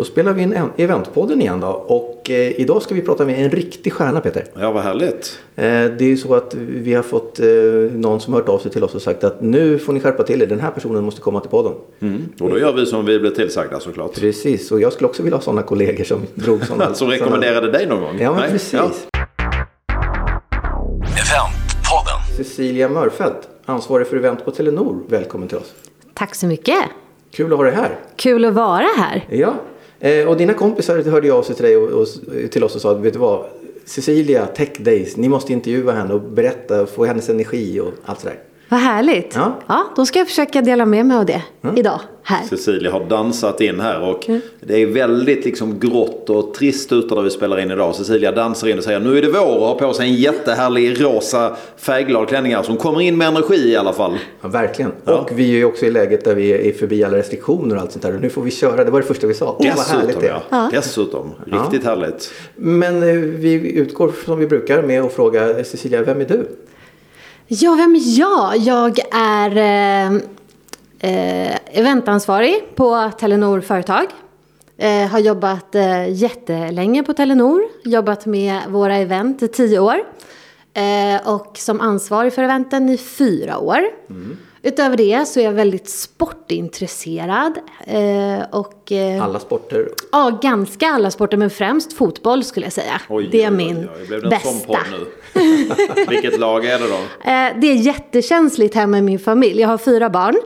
Då spelar vi in en- Eventpodden igen då. Och eh, idag ska vi prata med en riktig stjärna Peter. Ja, vad härligt. Eh, det är ju så att vi har fått eh, någon som hört av sig till oss och sagt att nu får ni skärpa till er. Den här personen måste komma till podden. Och då gör vi som vi blir tillsagda såklart. Precis, och jag skulle också vilja ha sådana kollegor som drog sådana. Som rekommenderade dig någon gång? Ja, men Nej? precis. Ja. Eventpodden. Cecilia Mörfelt, ansvarig för event på Telenor. Välkommen till oss. Tack så mycket. Kul att ha dig här. Kul att vara här. Ja, eh, och dina kompisar hörde ju av sig till dig och, och till oss och sa, vet du vad? Cecilia, Tech Days, ni måste intervjua henne och berätta, få hennes energi och allt sådär. Vad härligt. Ja. Ja. då ska jag försöka dela med mig av det idag här. Cecilia har dansat in här och det är väldigt liksom grått och trist ute där vi spelar in idag. Cecilia dansar in och säger nu är det vår och har på sig en jättehärlig rosa färgglad klänning som kommer in med energi i alla fall. Ja, verkligen. Ja. Och vi är ju också i läget där vi är förbi alla restriktioner och allt sånt där. Och nu får vi köra, det var det första vi sa. Åh, vad härligt det är. ja. Dessutom. Riktigt härligt. Men eh, vi utgår som vi brukar med att fråga Cecilia, vem är du? Ja, vem är jag? Jag är eh, eh, eventansvarig på Telenor Företag. Eh, har jobbat eh, jättelänge på Telenor. Jobbat med våra event i tio år. Eh, och som ansvarig för eventen i fyra år. Mm. Utöver det så är jag väldigt sportintresserad. Eh, och, eh, Alla sporter. Ja, ganska alla sporter, men främst fotboll skulle jag säga. Oj, det är oj, min oj, oj. Blev det en sån bästa. podd nu? Vilket lag är det då? Eh, det är jättekänsligt hemma i min familj. Jag har fyra barn.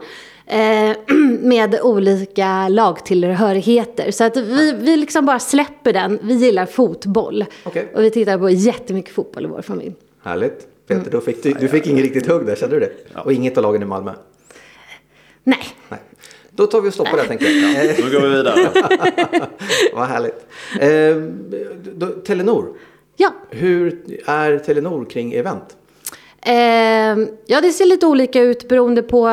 Eh, med olika lagtillhörigheter. Så att vi, vi liksom bara släpper den. Vi gillar fotboll. Okej. Och vi tittar på jättemycket fotboll i vår familj. Härligt. Peter, då fick du, du fick inget riktigt hugg där, kände du det? Och inget av lagen i Malmö? Nej. Nej. Då tar vi och stoppar där tänker jag. Eh, Nu går vi vidare. vad härligt. Eh, då, Telenor. Ja. Hur är Telenor kring event? Eh, ja, det ser lite olika ut beroende på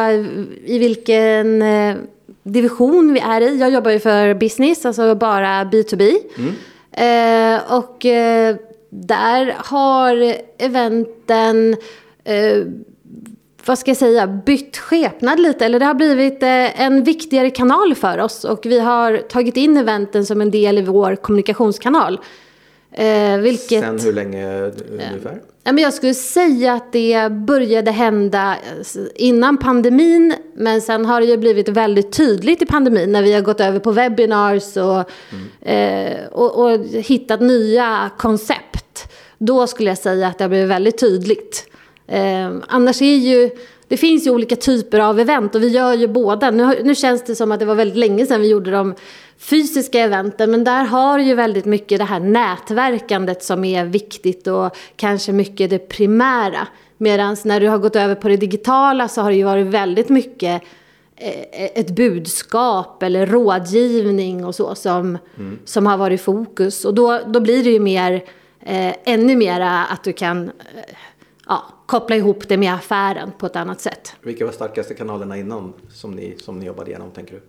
i vilken eh, division vi är i. Jag jobbar ju för business, alltså bara B2B. Eh, och eh, där har eventen eh, vad ska jag säga, bytt skepnad lite. Eller det har blivit eh, en viktigare kanal för oss. Och vi har tagit in eventen som en del i vår kommunikationskanal. Eh, vilket... Sen hur länge eh, ungefär? Ja, men jag skulle säga att det började hända eh, innan pandemin. Men sen har det ju blivit väldigt tydligt i pandemin när vi har gått över på webinars och, eh, och, och hittat nya koncept. Då skulle jag säga att det har blivit väldigt tydligt. Eh, annars är ju, det finns ju olika typer av event och vi gör ju båda. Nu, nu känns det som att det var väldigt länge sedan vi gjorde de fysiska eventen. Men där har ju väldigt mycket det här nätverkandet som är viktigt och kanske mycket det primära. Medan när du har gått över på det digitala så har det ju varit väldigt mycket eh, ett budskap eller rådgivning och så som, som har varit fokus. Och då, då blir det ju mer, eh, ännu mera att du kan eh, ja, koppla ihop det med affären på ett annat sätt. Vilka var starkaste kanalerna innan som ni, som ni jobbade igenom tänker du?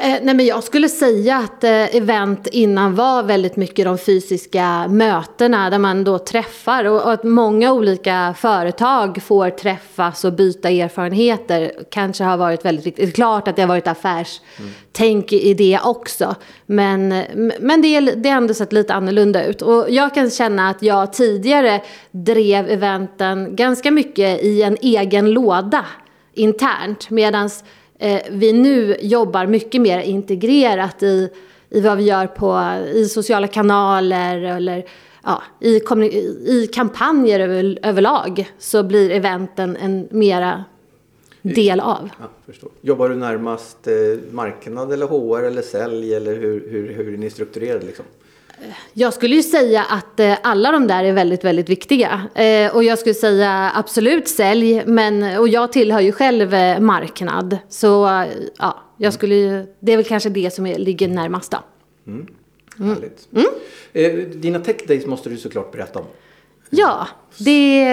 Eh, nej men jag skulle säga att eh, event innan var väldigt mycket de fysiska mötena där man då träffar och, och att många olika företag får träffas och byta erfarenheter kanske har varit väldigt viktigt. Det är klart att det har varit affärstänk i det också men, men det, det har ändå sett lite annorlunda ut och jag kan känna att jag tidigare drev eventen ganska mycket i en egen låda internt medans Eh, vi nu jobbar mycket mer integrerat i, i vad vi gör på, i sociala kanaler eller ja, i, i kampanjer över, överlag så blir eventen en mera del av. Ja, förstår. Jobbar du närmast eh, marknad eller HR eller sälj eller hur, hur, hur är ni strukturerade liksom? Jag skulle ju säga att eh, alla de där är väldigt, väldigt viktiga. Eh, och jag skulle säga absolut sälj, men, och jag tillhör ju själv eh, marknad. Så ja, jag skulle, ju- det är väl kanske det som ligger närmast då. Härligt. Eh, dina tech days måste du såklart berätta om. Ja, det,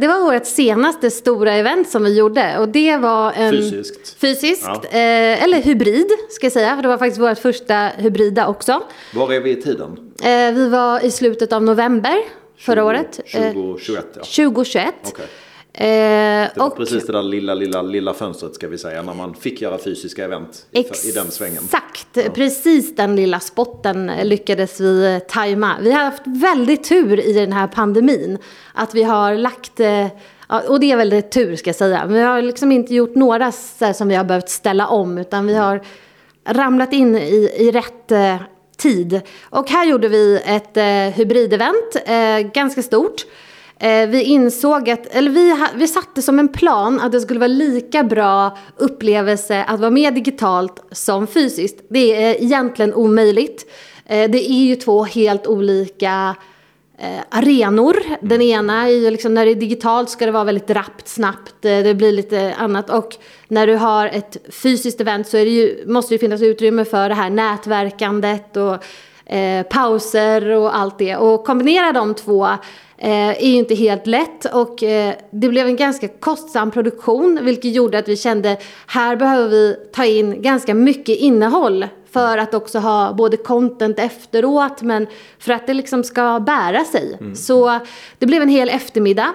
det var vårt senaste stora event som vi gjorde. Och det var en... Fysiskt. Fysiskt. Ja. Eh, eller hybrid, ska jag säga. För det var faktiskt vårt första hybrida också. Var är vi i tiden? Eh, vi var i slutet av november förra året. Eh, 2021 ja. 2021. Okej. Eh, Det var och precis det där lilla, lilla, lilla fönstret ska vi säga. När man fick göra fysiska event i, i den svängen. Exakt, precis den lilla spotten lyckades vi tajma. Vi har haft väldigt tur i den här pandemin. Att vi har lagt, eh, ja, och det är väldigt tur ska jag säga. Vi har liksom inte gjort några som vi har behövt ställa om. Utan vi har ramlat in i, i rätt eh, tid. Och här gjorde vi ett eh, hybridevent, eh, ganska stort. Eh, vi insåg att, eller vi, vi satte som en plan att det skulle vara lika bra upplevelse att vara med digitalt som fysiskt. Det är egentligen omöjligt. Eh, det är ju två helt olika eh, arenor. Den ena är ju liksom, när det är digitalt ska det vara väldigt rappt, snabbt, det blir lite annat. Och när du har ett fysiskt event så det ju, måste det finnas utrymme för det här nätverkandet och eh, pauser och allt det. Och kombinera de två eh, är ju inte helt lätt och eh, det blev en ganska kostsam produktion vilket gjorde att vi kände här behöver vi ta in ganska mycket innehåll för att också ha både content efteråt men för att det liksom ska bära sig. Så det blev en hel eftermiddag.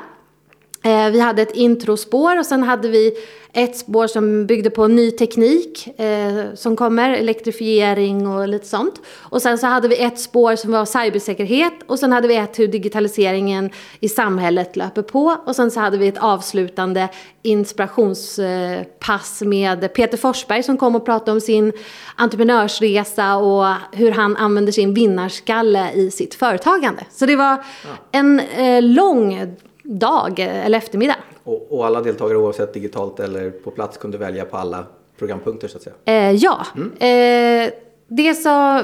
Eh, vi hade ett introspår och sen hade vi ett spår som byggde på ny teknik eh, som kommer, elektrifiering och lite sånt. Och sen så hade vi ett spår som var cybersäkerhet och sen hade vi ett hur digitaliseringen i samhället löper på. Och sen så hade vi ett avslutande inspirationspass med Peter Forsberg som kom och pratade om sin entreprenörsresa och hur han använder sin vinnarskalle i sitt företagande. Så det var en eh, lång dag eh, eller eftermiddag. Och, och alla deltagare oavsett digitalt eller på plats kunde välja på alla programpunkter så att säga. Eh, ja, eh, det så,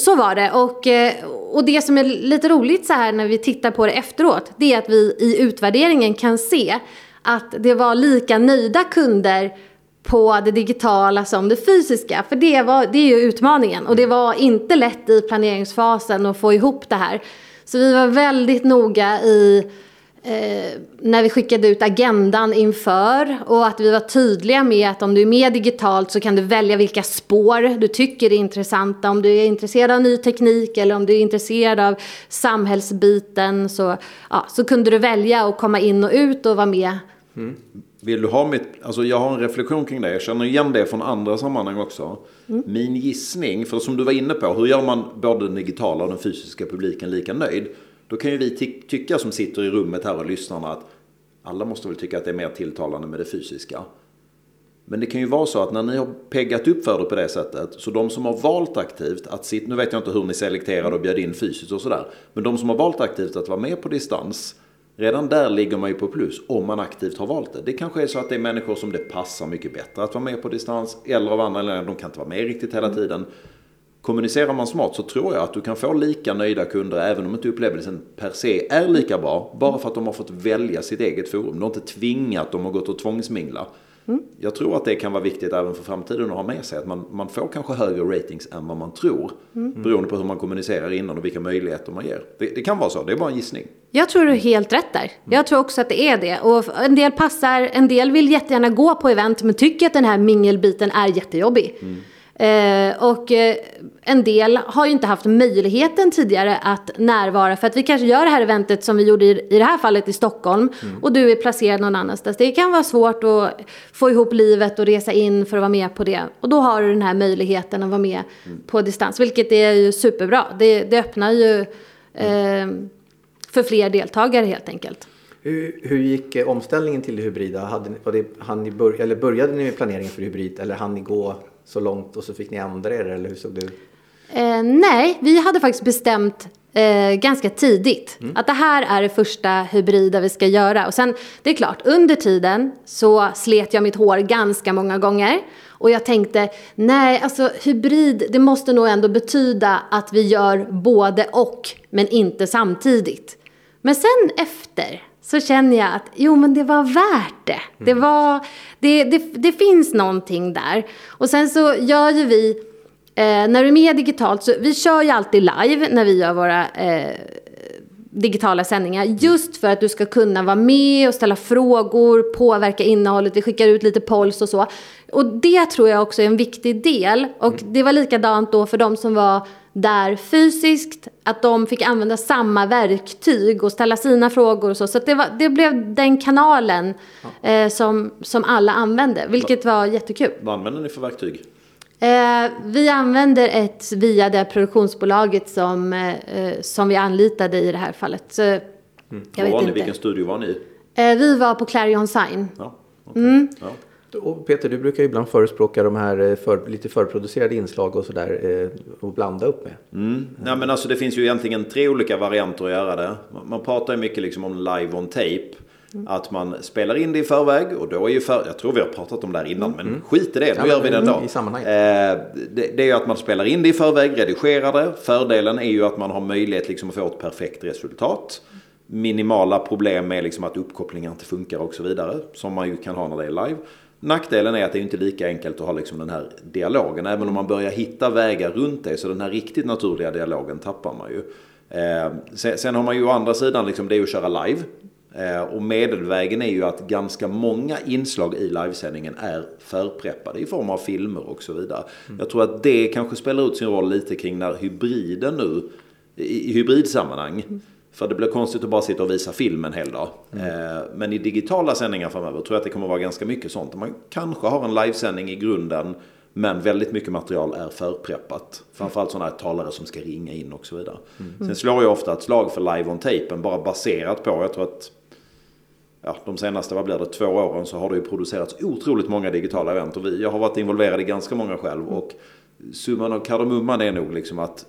så var det. Och, eh, och det som är lite roligt så här när vi tittar på det efteråt, det är att vi i utvärderingen kan se att det var lika nöjda kunder på det digitala som det fysiska. För det, var, det är ju utmaningen. Och det var inte lätt i planeringsfasen att få ihop det här. Så vi var väldigt noga i eh, när vi skickade ut agendan inför och att vi var tydliga med att om du är med digitalt så kan du välja vilka spår du tycker är intressanta. Om du är intresserad av ny teknik eller om du är intresserad av samhällsbiten så, ja, så kunde du välja att komma in och ut och vara med. Vill du ha mitt, alltså jag har en reflektion kring det. Jag känner igen det från andra sammanhang också. Min gissning, för som du var inne på, hur gör man både den digitala och den fysiska publiken lika nöjd? Då kan ju vi ty- tycka som sitter i rummet här och lyssnarna att alla måste väl tycka att det är mer tilltalande med det fysiska. Men det kan ju vara så att när ni har peggat upp för det på det sättet, så de som har valt aktivt att sitta, nu vet jag inte hur ni selekterade och bjöd in fysiskt och sådär, men de som har valt aktivt att vara med på distans, redan där ligger man ju på plus om man aktivt har valt det. Det kanske är så att det är människor som det passar mycket bättre att vara med på distans, eller av andra anledningar, de kan inte vara med riktigt hela tiden. Kommunicerar man smart så tror jag att du kan få lika nöjda kunder även om inte upplevelsen per se är lika bra. Bara för att de har fått välja sitt eget forum. De har inte tvingat dem att gå och tvångsmingla. Jag tror att det kan vara viktigt även för framtiden att ha med sig att man, man får kanske högre ratings än vad man tror. Beroende på hur man kommunicerar innan och vilka möjligheter man ger. Det, det kan vara så, det är bara en gissning. Jag tror du är helt rätt där. Jag tror också att det är det. Och en del passar, en del vill jättegärna gå på event men tycker att den här mingelbiten är jättejobbig. Eh, och eh, en del har ju inte haft möjligheten tidigare att närvara för att vi kanske gör det här eventet som vi gjorde i, i det här fallet i Stockholm och du är placerad någon annanstans. Det kan vara svårt att få ihop livet och resa in för att vara med på det. Och då har du den här möjligheten att vara med på distans, vilket är ju superbra. Det, det öppnar ju eh, för fler deltagare helt enkelt. Hur, hur gick eh, omställningen till det hybrida? Hade, var det, ni bör, eller började ni med planeringen för hybrid eller hann ni gå så långt och så fick ni ändra er eller hur såg det ut? Eh, nej, vi hade faktiskt bestämt eh, ganska tidigt att det här är det första hybrida vi ska göra. Och sen, det är klart, under tiden så slet jag mitt hår ganska många gånger. Och jag tänkte, nej, alltså hybrid, det måste nog ändå betyda att vi gör både och, men inte samtidigt. Men sen efter så känner jag att jo men det var värt det. Det, var, det, det, det finns någonting där. Och sen så gör ju vi, eh, när du är med digitalt, så vi kör ju alltid live när vi gör våra eh, digitala sändningar. Just för att du ska kunna vara med och ställa frågor, påverka innehållet. Vi skickar ut lite polls och så. Och det tror jag också är en viktig del. Och det var likadant då för de som var där fysiskt, att de fick använda samma verktyg och ställa sina frågor och så. Så det, var, det blev den kanalen eh, som, som alla använde, vilket var jättekul. Vad använder ni för verktyg? Eh, vi använder ett via det produktionsbolaget som, eh, som vi anlitade i det här fallet. Så, jag Var vet var ni? inte. Vilken studio var ni i? Eh, vi var på Clarion Sign. Ja, okej. Mm. ja. Och Peter, du brukar ibland förespråka de här eh, för, lite förproducerade inslag och sådär eh, och blanda upp med. Mm. Nej, men alltså, det finns ju egentligen tre olika varianter att göra det. Man- pratar ju mycket liksom om live on tape. Att man spelar in det i förväg och då är ju för, jag tror vi har pratat om det här innan men skit i det, nu Ja, gör vi det ändå. i sammanhanget. Eh, det, det är ju att man spelar in det i förväg, redigerar det. Fördelen är ju att man har möjlighet liksom att få ett perfekt resultat. Minimala problem med liksom att uppkopplingen inte funkar och så vidare. Som man ju kan ha när det är live. Nackdelen är att det är inte lika enkelt att ha liksom den här dialogen. Även om man börjar hitta vägar runt det så den här riktigt naturliga dialogen tappar man ju. Eh, sen, har man ju å andra sidan liksom det är att köra live. Eh, och medelvägen är ju att ganska många inslag i livesändningen är förpreppade i form av filmer och så vidare. Jag tror att det kanske spelar ut sin roll lite kring när hybriden nu, i, i hybridsammanhang, för det blir konstigt att bara sitta och visa film en hel dag. Eh, men i digitala sändningar framöver tror jag att det kommer vara ganska mycket sånt. Man kanske har en livesändning i grunden men väldigt mycket material är förpreppat. Framförallt sådana här talare som ska ringa in och så vidare. Sen slår jag ofta ett slag för live on tapen bara baserat på, jag tror att ja, de senaste, vad blir det, två åren så har det ju producerats otroligt många digitala event. Och vi, jag har varit involverad i ganska många själv. Och summan av kardemumman är nog liksom att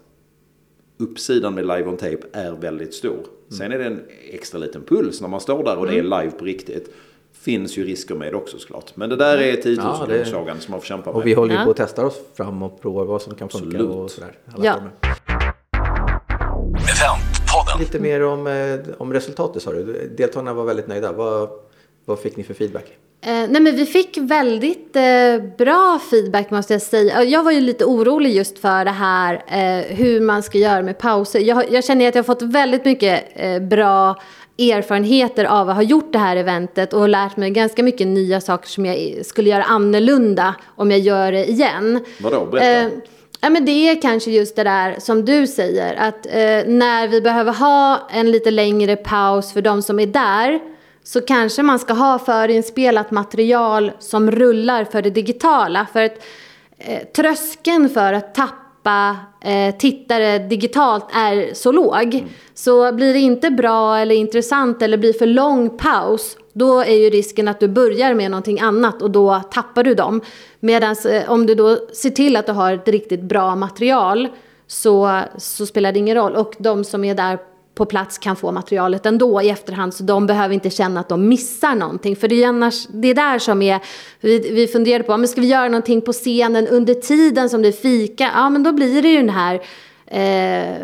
uppsidan med live on tape är väldigt stor. Sen är det en extra liten puls när man står där och det är live på riktigt. Finns ju risker med också såklart. Men det där är 10 000 Ja, det- slagen som man får kämpa med. Och vi håller ju på att testa oss fram och prova vad som kan funka Absolut. och sådär. Ja. former. Lite mer om, eh, om resultatet sa du. Deltagarna var väldigt nöjda. Vad, vad fick ni för feedback? Eh, nej men vi fick väldigt eh, bra feedback måste jag säga. Jag var ju lite orolig just för det här eh, hur man ska göra med pauser. Jag, jag känner att jag har fått väldigt mycket eh, bra erfarenheter av att ha gjort det här eventet och lärt mig ganska mycket nya saker som jag skulle göra annorlunda om jag gör det igen. Vadå? Berätta. Eh, Ja, men det är kanske just det där som du säger, att eh, när vi behöver ha en lite längre paus för de som är där, så kanske man ska ha förinspelat material som rullar för det digitala. För att eh, tröskeln för att tappa eh, tittare digitalt är så låg. Så blir det inte bra eller intressant eller blir för lång paus, då är ju risken att du börjar med någonting annat och då tappar du dem. Medan eh, om du då ser till att du har ett riktigt bra material så, så spelar det ingen roll. Och de som är där på plats kan få materialet ändå i efterhand så de behöver inte känna att de missar någonting. För det är annars, det är där som är, vi, vi funderade på, men ska vi göra någonting på scenen under tiden som det är fika? Ja men då blir det ju den här eh,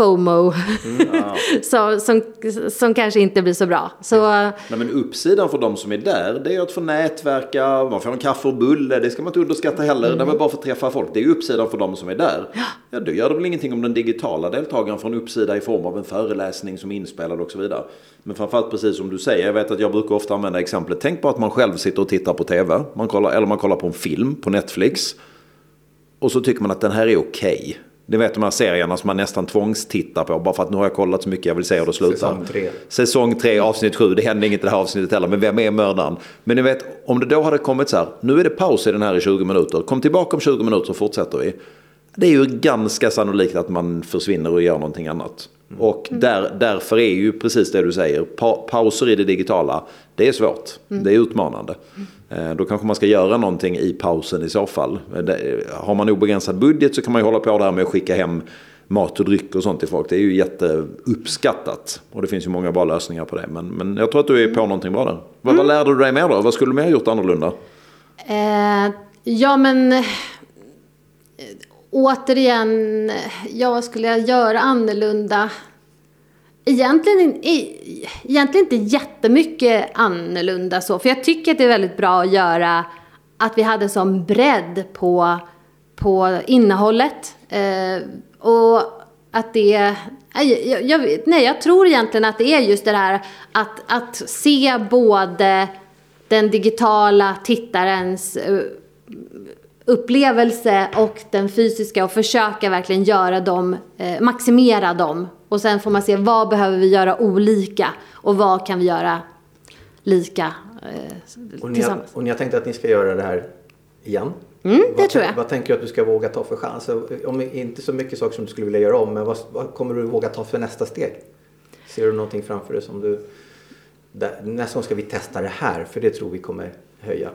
FOMO som, som, som kanske inte blir så bra. Så Nej, men uppsidan för de som är där, det är att få nätverka, man får en kaffe och bulle, det ska man inte underskatta heller, Mm. där man bara får träffa folk. Det är uppsidan för de som är där. Ja, då gör det väl ingenting om den digitala deltagaren får en uppsida i form av en föreläsning som är inspelad och så vidare. Men framförallt precis som du säger, jag vet att jag brukar ofta använda exemplet, tänk på att man själv sitter och tittar på tv, man kollar, eller man kollar på en film på Netflix. Och så tycker man att den här är okej. Det vet de här serierna som man nästan tvångstittar på bara för att nu har jag kollat så mycket jag vill se och då slutar. Säsong tre. Säsong 3, avsnitt 7. Det hände inget i det här avsnittet heller. Men vem är mördaren? Men ni vet, om det då hade kommit så här. Nu är det paus i den här i 20 minuter. Kom tillbaka om 20 minuter så fortsätter vi. Det är ju ganska sannolikt att man försvinner och gör någonting annat. Och där, därför är ju precis det du säger. Pa pauser i det digitala, det är svårt. Det är utmanande. Eh, Då kanske man ska göra någonting i pausen i så fall. Eh, Har man obegränsad budget så kan man ju hålla på där med att skicka hem mat och dryck och sånt till folk. Det är ju jätteuppskattat. Och det finns ju många bra lösningar på det. Men, men jag tror att du är på någonting bra där. Vad, vad lärde du dig mer då? Vad skulle du mer ha gjort annorlunda? Eh, ja, men eh, återigen, ja, vad skulle jag göra annorlunda? Egentligen, i- egentligen inte jättemycket annorlunda så, för jag tycker att det är väldigt bra att göra att vi hade sån bredd på, på innehållet. Eh, och att det... Nej jag, jag, nej, jag tror egentligen att det är just det här att, att se både den digitala tittarens eh, upplevelse och den fysiska och försöka verkligen göra dem, eh, maximera dem. Och sen får man se vad behöver vi göra olika och vad kan vi göra lika eh, och, ni har, och ni har tänkt att ni ska göra det här igen? Mm, det vad, tror jag. Vad tänker du att du ska våga ta för chans? Om inte så mycket saker som du skulle vilja göra om, men vad, vad kommer du våga ta för nästa steg? Ser du någonting framför dig som du... Där, nästa gång ska vi testa det här, för det tror vi kommer höja.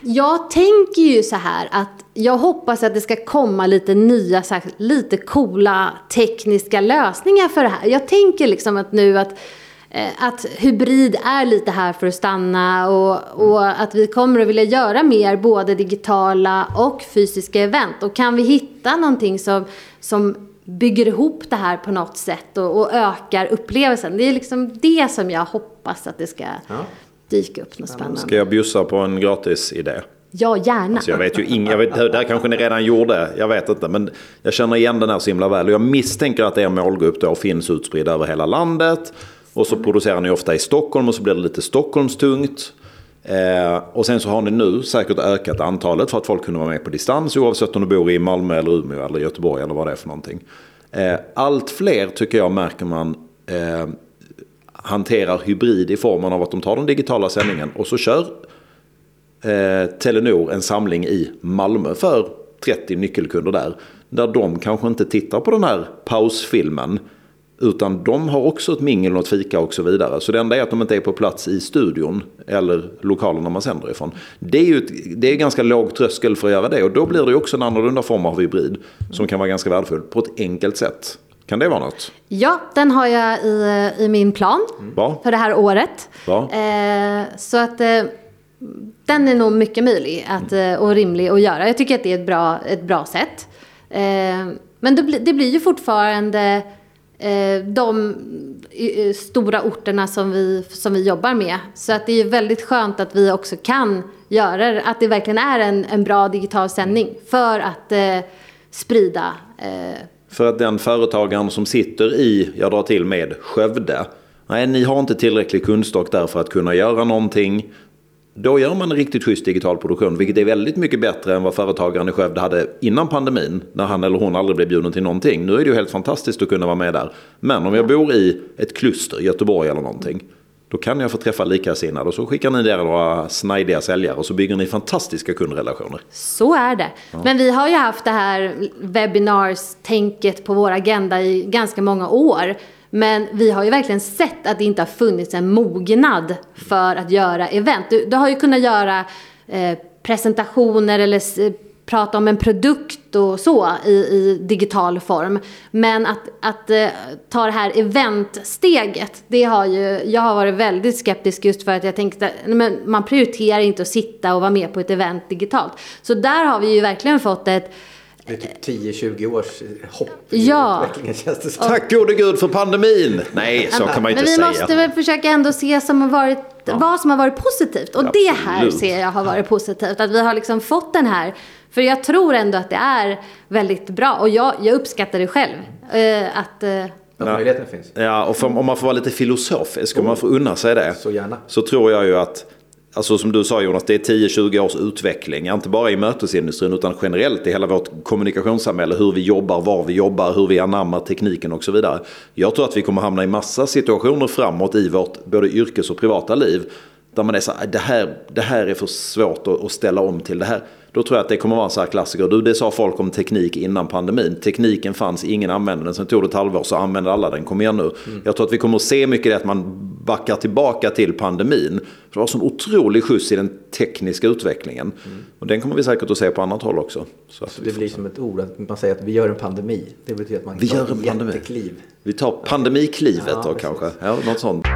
Jag tänker ju så här att jag hoppas att det ska komma lite nya, så här, lite coola tekniska lösningar för det här. Jag tänker liksom att nu att eh, att hybrid är lite här för att stanna och, och, att vi kommer att vilja göra mer både digitala och fysiska event. Och kan vi hitta någonting som, som bygger ihop det här på något sätt och, och ökar upplevelsen. Det är liksom det som jag hoppas att det ska ja dyka upp något spännande. Ska jag bjussa på en gratis idé? Ja, gärna. Alltså jag vet ju inget, jag vet, där kanske ni redan gjorde, jag vet inte. Men jag känner igen den här så himla väl. Och jag misstänker att er målgrupp då finns utspridd över hela landet. Och så producerar ni ofta i Stockholm och så blir det lite Stockholmstungt. Eh, och sen så har ni nu säkert ökat antalet för att folk kunde vara med på distans oavsett om du bor i Malmö eller Umeå eller Göteborg eller vad det är för någonting. Eh, allt fler tycker jag märker man eh, hanterar hybrid i formen av att de tar den digitala sändningen och så kör eh, Telenor en samling i Malmö för 30 nyckelkunder där. Där de kanske inte tittar på den här pausfilmen utan de har också ett mingel och ett fika och så vidare. Så det enda är att de inte är på plats i studion eller lokalerna man sänder ifrån. Det är ju ett, det är ganska låg tröskel för att göra det och då blir det också en annorlunda form av hybrid som kan vara ganska värdefull på ett enkelt sätt. Kan det vara något? Ja, den har jag i, i min plan mm. för det här året. Eh, så att eh, den är nog mycket möjlig att, mm. och rimlig att göra. Jag tycker att det är ett bra, ett bra sätt. Eh, men det, blir, det blir ju fortfarande Eh, de stora orterna som vi, som vi jobbar med. Så att det är väldigt skönt att vi också kan göra det, att det verkligen är en, en bra digital sändning för att eh, sprida. För att den företagaren som sitter i, jag drar till med, Skövde. Nej, ni har inte tillräcklig kunskap där för att kunna göra någonting. Då gör man en riktigt schysst digital produktion, vilket är väldigt mycket bättre än vad företagaren i Skövde hade innan pandemin, när han eller hon aldrig blev bjuden till någonting. Nu är det ju helt fantastiskt att kunna vara med där. Men om jag bor i ett kluster, Göteborg eller någonting, då kan jag få träffa likasinnade och så skickar ni där några snajdiga säljare och så bygger ni fantastiska kundrelationer. Så är det. Ja. Men vi har ju haft det här webinars-tänket på vår agenda i ganska många år. Men vi har ju verkligen sett att det inte har funnits en mognad för att göra event. Du, du har ju kunnat göra eh, presentationer eller prata om en produkt och så i, i digital form. Men att, att eh, ta det här eventsteget, det har ju, jag har varit väldigt skeptisk just för att jag tänkte, men man prioriterar inte att sitta och vara med på ett event digitalt. Så där har vi ju verkligen fått ett det är typ 10-20 års hopp i ja. utvecklingen känns det som. Tack gode gud för pandemin! Nej, så kan man inte säga. Men vi måste väl försöka ändå se som har varit, ja. vad som har varit positivt. Och Absolut. det här ser jag har varit positivt. Att vi har liksom fått den här. För jag tror ändå att det är väldigt bra. Och jag, jag uppskattar det själv. Uh, att... Uh, att möjligheten finns. Ja, och för, om man får vara lite filosofisk, om man får unna sig det. Så gärna. Så tror jag ju att Alltså som du sa Jonas, det är 10-20 års utveckling. Inte bara i mötesindustrin utan generellt i hela vårt kommunikationssamhälle. Hur vi jobbar, var vi jobbar, hur vi anammar tekniken och så vidare. Jag tror att vi kommer hamna i massa situationer framåt i vårt både yrkes och privata liv. Där man är så här, äh, det här, det här är för svårt att, att ställa om till. Det här, då tror jag att det kommer vara en sån här klassiker. Du, det sa folk om teknik innan pandemin. Tekniken fanns, ingen använde den. Sen tog det ett halvår så använde alla den. Kom igen nu. Mm. Jag tror att vi kommer att se mycket det att man backar tillbaka till pandemin. För det var sån otrolig skjuts i den tekniska utvecklingen. Mm. Och den kommer vi säkert att se på annat håll också. Så, så det blir som ett ord, att man säger att vi gör en pandemi. Det betyder att man vi tar gör en pandemi. jättekliv. Vi tar pandemiklivet ja, då precis. kanske. Ja, något sånt.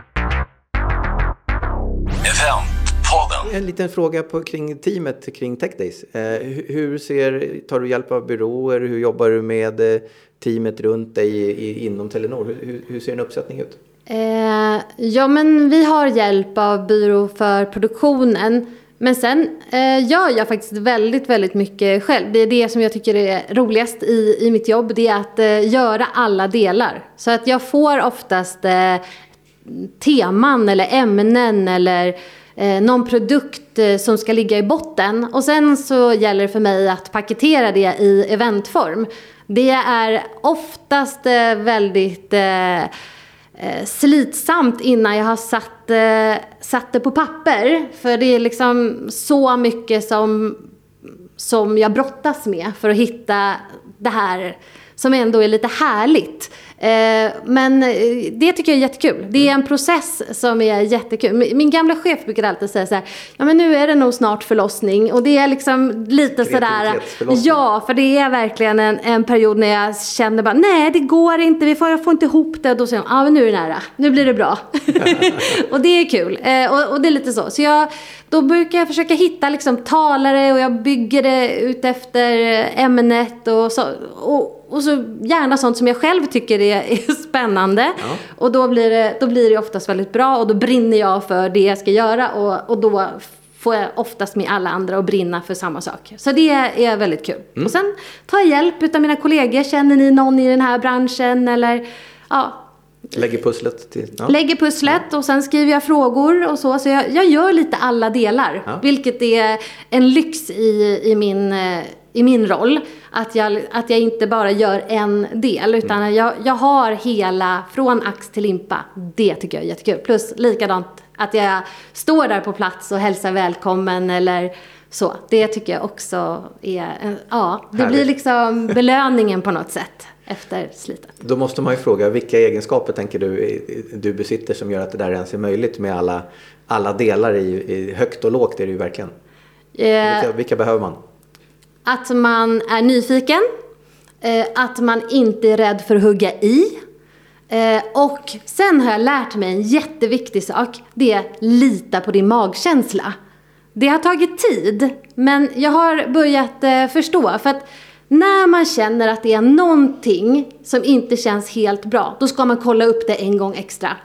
En liten fråga på, kring teamet kring Tech Days. Eh, hur ser, tar du hjälp av byråer? Hur jobbar du med eh, teamet runt dig i, i, inom Telenor? Hur, hur, ser en uppsättning ut? Eh, ja, men vi har hjälp av byrå för produktionen. Men sen eh, gör jag faktiskt väldigt, väldigt mycket själv. Det är det som jag tycker är roligast i, i mitt jobb. Det är att eh, göra alla delar. Så att jag får oftast eh, teman eller ämnen eller eh, någon produkt eh, som ska ligga i botten. Och sen så gäller det för mig att paketera det i eventform. Det är oftast eh, väldigt eh, eh, slitsamt innan jag har satt, eh, satt det på papper. För det är liksom så mycket som, som jag brottas med för att hitta det här som ändå är lite härligt. Eh, men eh, det tycker jag är jättekul. Det är en process som är jättekul. Min gamla chef brukar alltid säga så här, ja men nu är det nog snart förlossning. Och det är liksom lite sådär, ja för det är verkligen en, en period när jag känner bara, nej det går inte, vi får, jag får inte ihop det. Och då säger de, ja men nu är det nära, nu blir det bra. och det är kul. Eh, och, och, det är lite så. Så jag, då brukar jag försöka hitta liksom talare och jag bygger det ut efter ämnet och så. Och, och så gärna sånt som jag själv tycker är, är spännande. Ja. Och då blir, det, då blir det oftast väldigt bra och då brinner jag för det jag ska göra och, och då får jag oftast med alla andra att brinna för samma sak. Så det är väldigt kul. Mm. Och sen tar jag hjälp av mina kollegor. Känner ni någon i den här branschen eller ja, Lägger pusslet till? Ja. Lägger pusslet och sen skriver jag frågor och så. Så jag, jag gör lite alla delar. Ja. Vilket är en lyx i, i, min, eh, i min roll. Att jag, att jag inte bara gör en del. Utan mm. jag, jag har hela, från ax till limpa. Det tycker jag är jättekul. Plus likadant att jag står där på plats och hälsar välkommen eller så. Det tycker jag också är, ja, det Härligt. blir liksom belöningen på något sätt efter slitet. Då måste man ju fråga, vilka egenskaper tänker du du besitter som gör att det där ens är möjligt med alla, alla delar i, i högt och lågt är det ju verkligen. Eh, vilka, vilka behöver man? Att man är nyfiken, eh, att man inte är rädd för att hugga i. Eh, och sen har jag lärt mig en jätteviktig sak. Det är lita på din magkänsla. Det har tagit tid, men jag har börjat eh, förstå. För att när man känner att det är någonting som inte känns helt bra, då ska man kolla upp det en gång extra.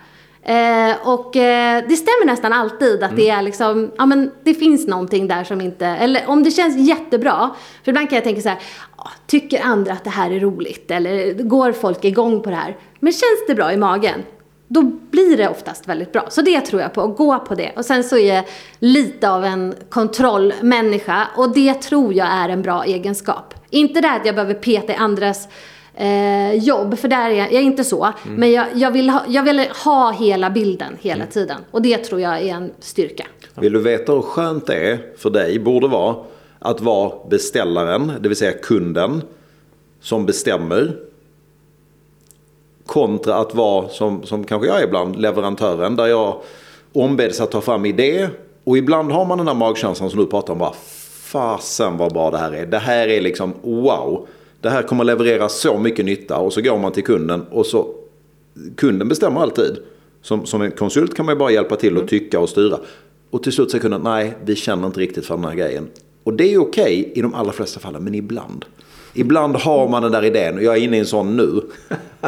Eh, och eh, det stämmer nästan alltid att mm. det är liksom, ja men det finns någonting där som inte, eller om det känns jättebra, för ibland kan jag tänka så här, tycker andra att det här är roligt eller går folk igång på det här? Men känns det bra i magen, då blir det oftast väldigt bra. Så det tror jag på, att gå på det. Och sen så är jag lite av en kontrollmänniska och det tror jag är en bra egenskap. Inte det att jag behöver peta i andras eh, jobb, för där är jag, jag är inte så. Mm. Men jag, jag, vill ha, jag vill ha hela bilden hela mm. tiden. Och det tror jag är en styrka. Vill du veta hur skönt det är för dig, borde vara, att vara beställaren, det vill säga kunden, som bestämmer. Kontra att vara, som, som kanske jag är ibland, leverantören, där jag ombeds att ta fram idé. Och ibland har man den här magkänslan som du pratar om, bara fasen vad bra det här är. Det här är liksom wow. Det här kommer leverera så mycket nytta och så går man till kunden och så kunden bestämmer alltid. Som, som en konsult kan man ju bara hjälpa till och mm. tycka och styra. Och till slut säger kunden nej, vi känner inte riktigt för den här grejen. Och det är okej okay i de allra flesta fallen, men ibland. Ibland har man den där idén och jag är inne i en sån nu.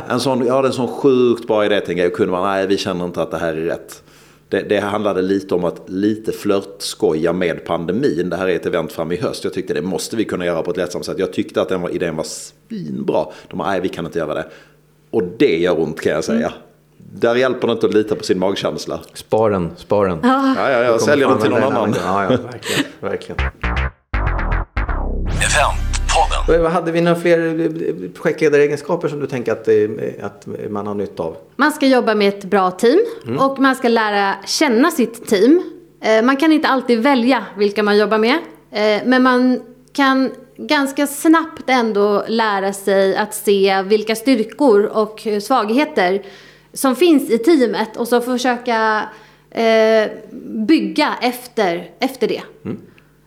En sån, jag hade en sån sjukt bra idé en grej och kunden bara nej, vi känner inte att det här är rätt. Det, det handlade lite om att lite flörtskoja med pandemin. Det här är ett event fram i höst. Jag tyckte det måste vi kunna göra på ett lättsamt sätt. Jag tyckte att den var, idén var svinbra. De bara, nej vi kan inte göra det. Och det gör ont kan jag säga. Mm. Där hjälper det inte att lita på sin magkänsla. Spar den, spar den. Ja, ja, ja jag säljer den till någon annan. Ja, ja, verkligen. verkligen. Hade vi några fler projektledaregenskaper som du tänker att, eh, att man har nytta av? Man ska jobba med ett bra team mm. och man ska lära känna sitt team. Eh, man kan inte alltid välja vilka man jobbar med. Eh, men man kan ganska snabbt ändå lära sig att se vilka styrkor och svagheter som finns i teamet och så försöka bygga efter, efter det. Mm.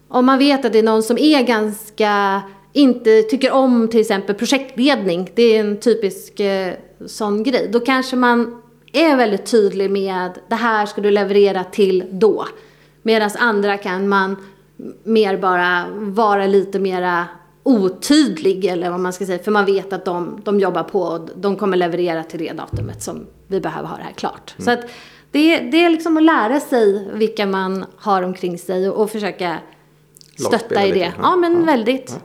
Om man vet att det är någon som är ganska inte tycker om till exempel projektledning, det är en typisk eh, sån grej, då kanske man är väldigt tydlig med det här ska du leverera till då. Medan andra kan man mer bara vara lite mera otydlig eller vad man ska säga. För man vet att de, de jobbar på och de kommer leverera till det datumet som vi behöver ha det här klart. Mm. Så att det, det är liksom att lära sig vilka man har omkring sig och, och försöka stötta i lite. det. Ja, men väldigt.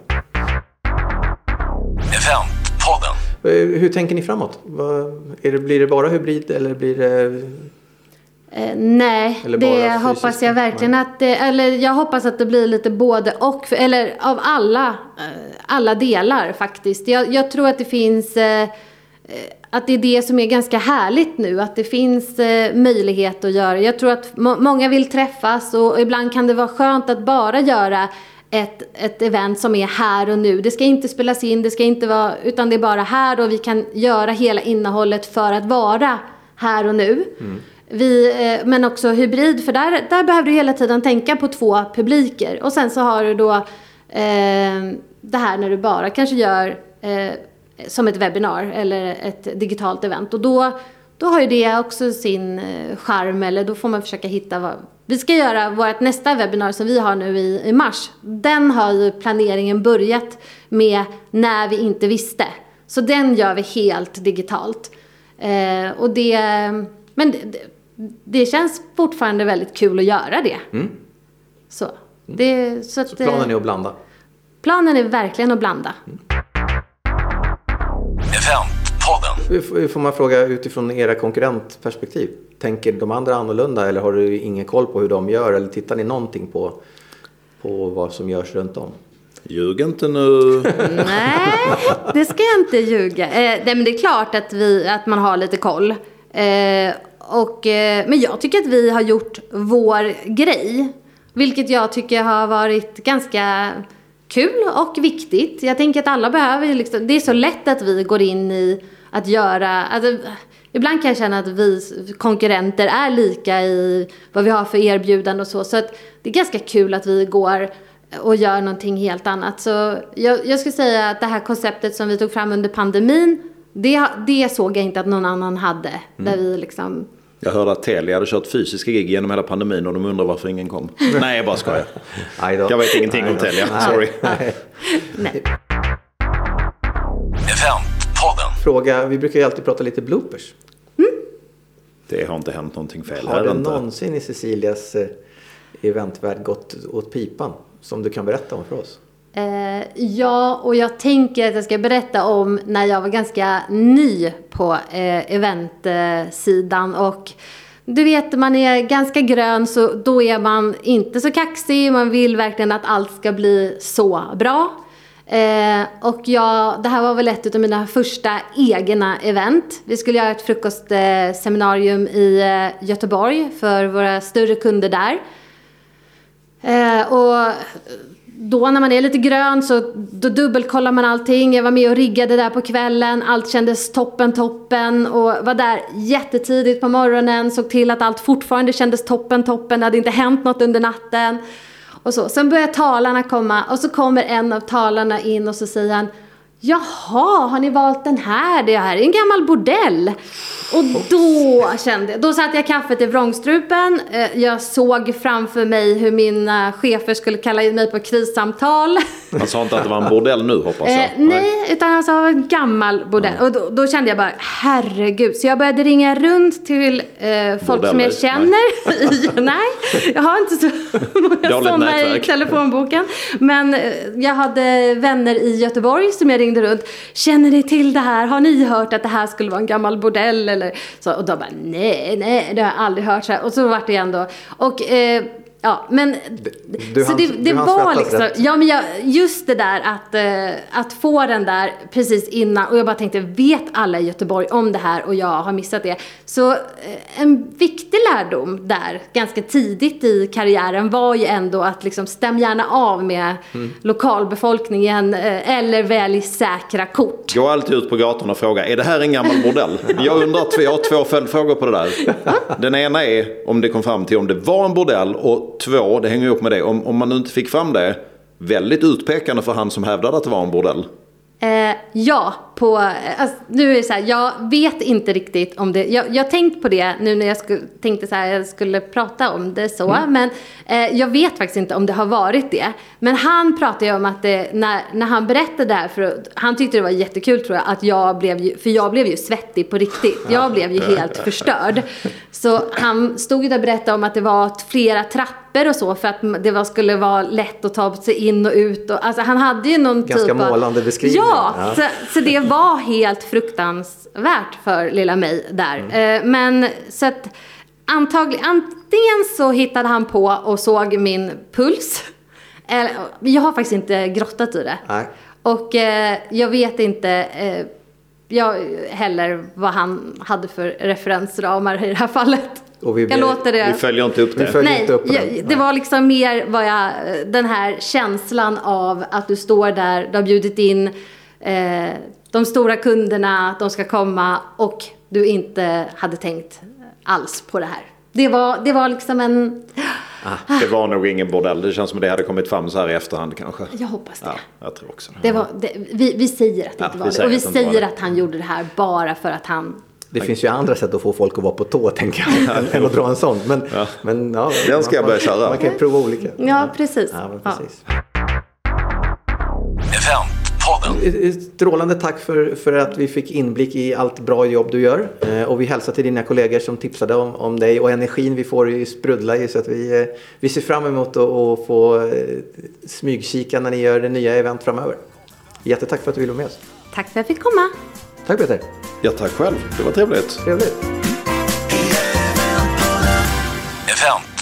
Eventpodden. Eh, Hur tänker ni framåt? Vad, är det, blir det bara hybrid eller blir det... Eh, nej, Eller det hoppas jag verkligen att det, eller jag hoppas att det blir lite både och, för- eller av alla, eh, alla delar faktiskt. Jag, jag tror att det finns, eh, eh, att det är det som är ganska härligt nu, att det finns eh, möjlighet att göra. Jag tror att må, många vill träffas och ibland kan det vara skönt att bara göra ett, ett event som är här och nu. Det ska inte spelas in, det ska inte vara, utan det är bara här och vi kan göra hela innehållet för att vara här och nu. Vi, eh, men också hybrid, för där, där behöver du hela tiden tänka på två publiker. Och sen så har du då eh, det här när du bara kanske gör eh, som ett webbinar eller ett digitalt event. Och då, då har ju det också sin eh, charm, eller då får man försöka hitta vad... Vi ska göra vårt nästa webbinar som vi har nu i, i mars. Den har ju planeringen börjat med när vi inte visste. Så den gör vi helt digitalt. Eh, och det, men det, det, känns fortfarande väldigt kul att göra det. Så. Det, så att, Så planen eh, är att blanda? planen är verkligen att blanda. Eventpodden. F- hur får man fråga utifrån era konkurrentperspektiv? Tänker de andra annorlunda eller har du ingen koll på hur de gör? Eller tittar ni någonting på, på vad som görs runt om? Ljug inte nu. Nej, det ska jag inte ljuga. Eh, nej, men det är klart att, vi, att man har lite koll. Eh, och, eh, men jag tycker att vi har gjort vår grej. Vilket jag tycker har varit ganska kul och viktigt. Jag tänker att alla behöver liksom, det är så lätt att vi går in i att göra, alltså, ibland kan jag känna att vi konkurrenter är lika i vad vi har för erbjudande och så. Så att det är ganska kul att vi går och gör någonting helt annat. Så jag, jag skulle säga att det här konceptet som vi tog fram under pandemin, det, det såg jag inte att någon annan hade. Där vi liksom, Jag hörde att Telia hade kört fysiska gig genom hela pandemin och de undrar varför ingen kom. Nej, jag bara skojar. Jag vet ingenting om Telia. Sorry. nej. Fråga, vi brukar ju alltid prata lite bloopers. Det har inte hänt någonting fel Har här det inte. någonsin i Cecilias eh, eventvärld gått åt pipan? Som du kan berätta om för oss? Eh, ja, och jag tänker att jag ska berätta om när jag var ganska ny på eh, eventsidan. Och du vet, man är ganska grön så då är man inte så kaxig. Man vill verkligen att allt ska bli så bra. Eh, och jag, det här var väl ett av mina första egna event. Vi skulle göra ett frukostseminarium i eh, Göteborg för våra större kunder där. Eh, och då när man är lite grön så då dubbelkollar man allting. Jag var med och riggade där på kvällen. Allt kändes toppen, toppen. Och var där jättetidigt på morgonen. Såg till att allt fortfarande kändes toppen, toppen. Det hade inte hänt något under natten. Och så. Sen börjar talarna komma och så kommer en av talarna in och så säger han Jaha, har ni valt den här? Det här är en gammal bordell. Och då kände jag, då satte jag kaffet i vrångstrupen. Eh, Jag såg framför mig hur mina chefer skulle kalla in mig på krissamtal. Han sa inte att det var en bordell nu hoppas jag. Eh, nej, utan han sa en gammal bordell. Och då, då kände jag bara, herregud. Så jag började ringa runt till eh, folk som jag Bordeller? känner. nej, jag har inte så många sådana i telefonboken. Men eh, jag hade vänner i Göteborg som jag ringde runt. Känner ni till det här? Har ni hört att det här skulle vara en gammal bordell? Eller så, och de bara, nej, nej, det har jag aldrig hört. Så här. Och så vart det ändå. Och eh, Ja, men du så hann- det, det var liksom, rätt. ja men jag, just det där att, eh, att få den där precis innan och jag bara tänkte, vet alla i Göteborg om det här och jag har missat det? Så eh, en viktig lärdom där, ganska tidigt i karriären var ju ändå att liksom stäm gärna av med Mm. lokalbefolkningen eh, eller välj säkra kort. Gå alltid ut på gatan och fråga, är det här en gammal bordell? Jag undrar, jag har två följdfrågor på det där. Den ena är om det kom fram till om det var en bordell och två, det hänger ihop med det, om, om man nu inte fick fram det, väldigt utpekande för han som hävdade att det var en bordell. Eh, ja, på, alltså, nu är det så här, jag vet inte riktigt om det, jag, jag tänkt på det nu när jag skulle, tänkte så här, jag skulle prata om det så, mm. men eh, jag vet faktiskt inte om det har varit det. Men han pratade ju om att det, när, när han berättade det här, för han tyckte det var jättekul tror jag, att jag blev ju, för jag blev ju svettig på riktigt. Jag blev ju helt förstörd. Så han stod ju där och berättade om att det var flera trappor och så för att det var, skulle vara lätt att ta sig in och ut. Och, alltså han hade ju någon Ganska typ av... målande beskrivning. Ja, ja. Så, så, det var helt fruktansvärt för lilla mig där. Mm. Eh, men så att antagligen, antingen så hittade han på och såg min puls. Eller, jag har faktiskt inte grottat i det. Nej. Och eh, jag vet inte eh, jag, heller vad han hade för referensramar i det här fallet. Och vi, jag låter det... vi följer inte upp det. Nej, upp jag, det var liksom mer vad jag, den här känslan av att du står där, du har bjudit in eh, de stora kunderna, de ska komma och du inte hade tänkt alls på det här. Det var, det var liksom en... Ah, det var nog ingen bordell. Det känns som att det hade kommit fram så här i efterhand kanske. Jag hoppas det. Ja, jag tror också det. var, det, vi, vi säger att det ja, inte var det. Och vi säger att han gjorde det här bara för att han det finns ju andra sätt att få folk att vara på tå, tänker jag, än att dra en sån. Men, ja. men, ja, Den ska jag börja köra. Man kan ju prova olika. Ja, precis. Ja, precis. Ja. Strålande tack för, för att vi fick inblick i allt bra jobb du gör. Eh, och vi hälsar till dina kollegor som tipsade om, om dig och energin vi får sprudla i. Så att vi, eh, vi ser fram emot att få eh, smygkika när ni gör det nya event framöver. Jättetack för att du ville vara med oss. Tack för att jag fick komma. Tack Peter. Ja, tack själv. Det var trevligt. Trevligt. FM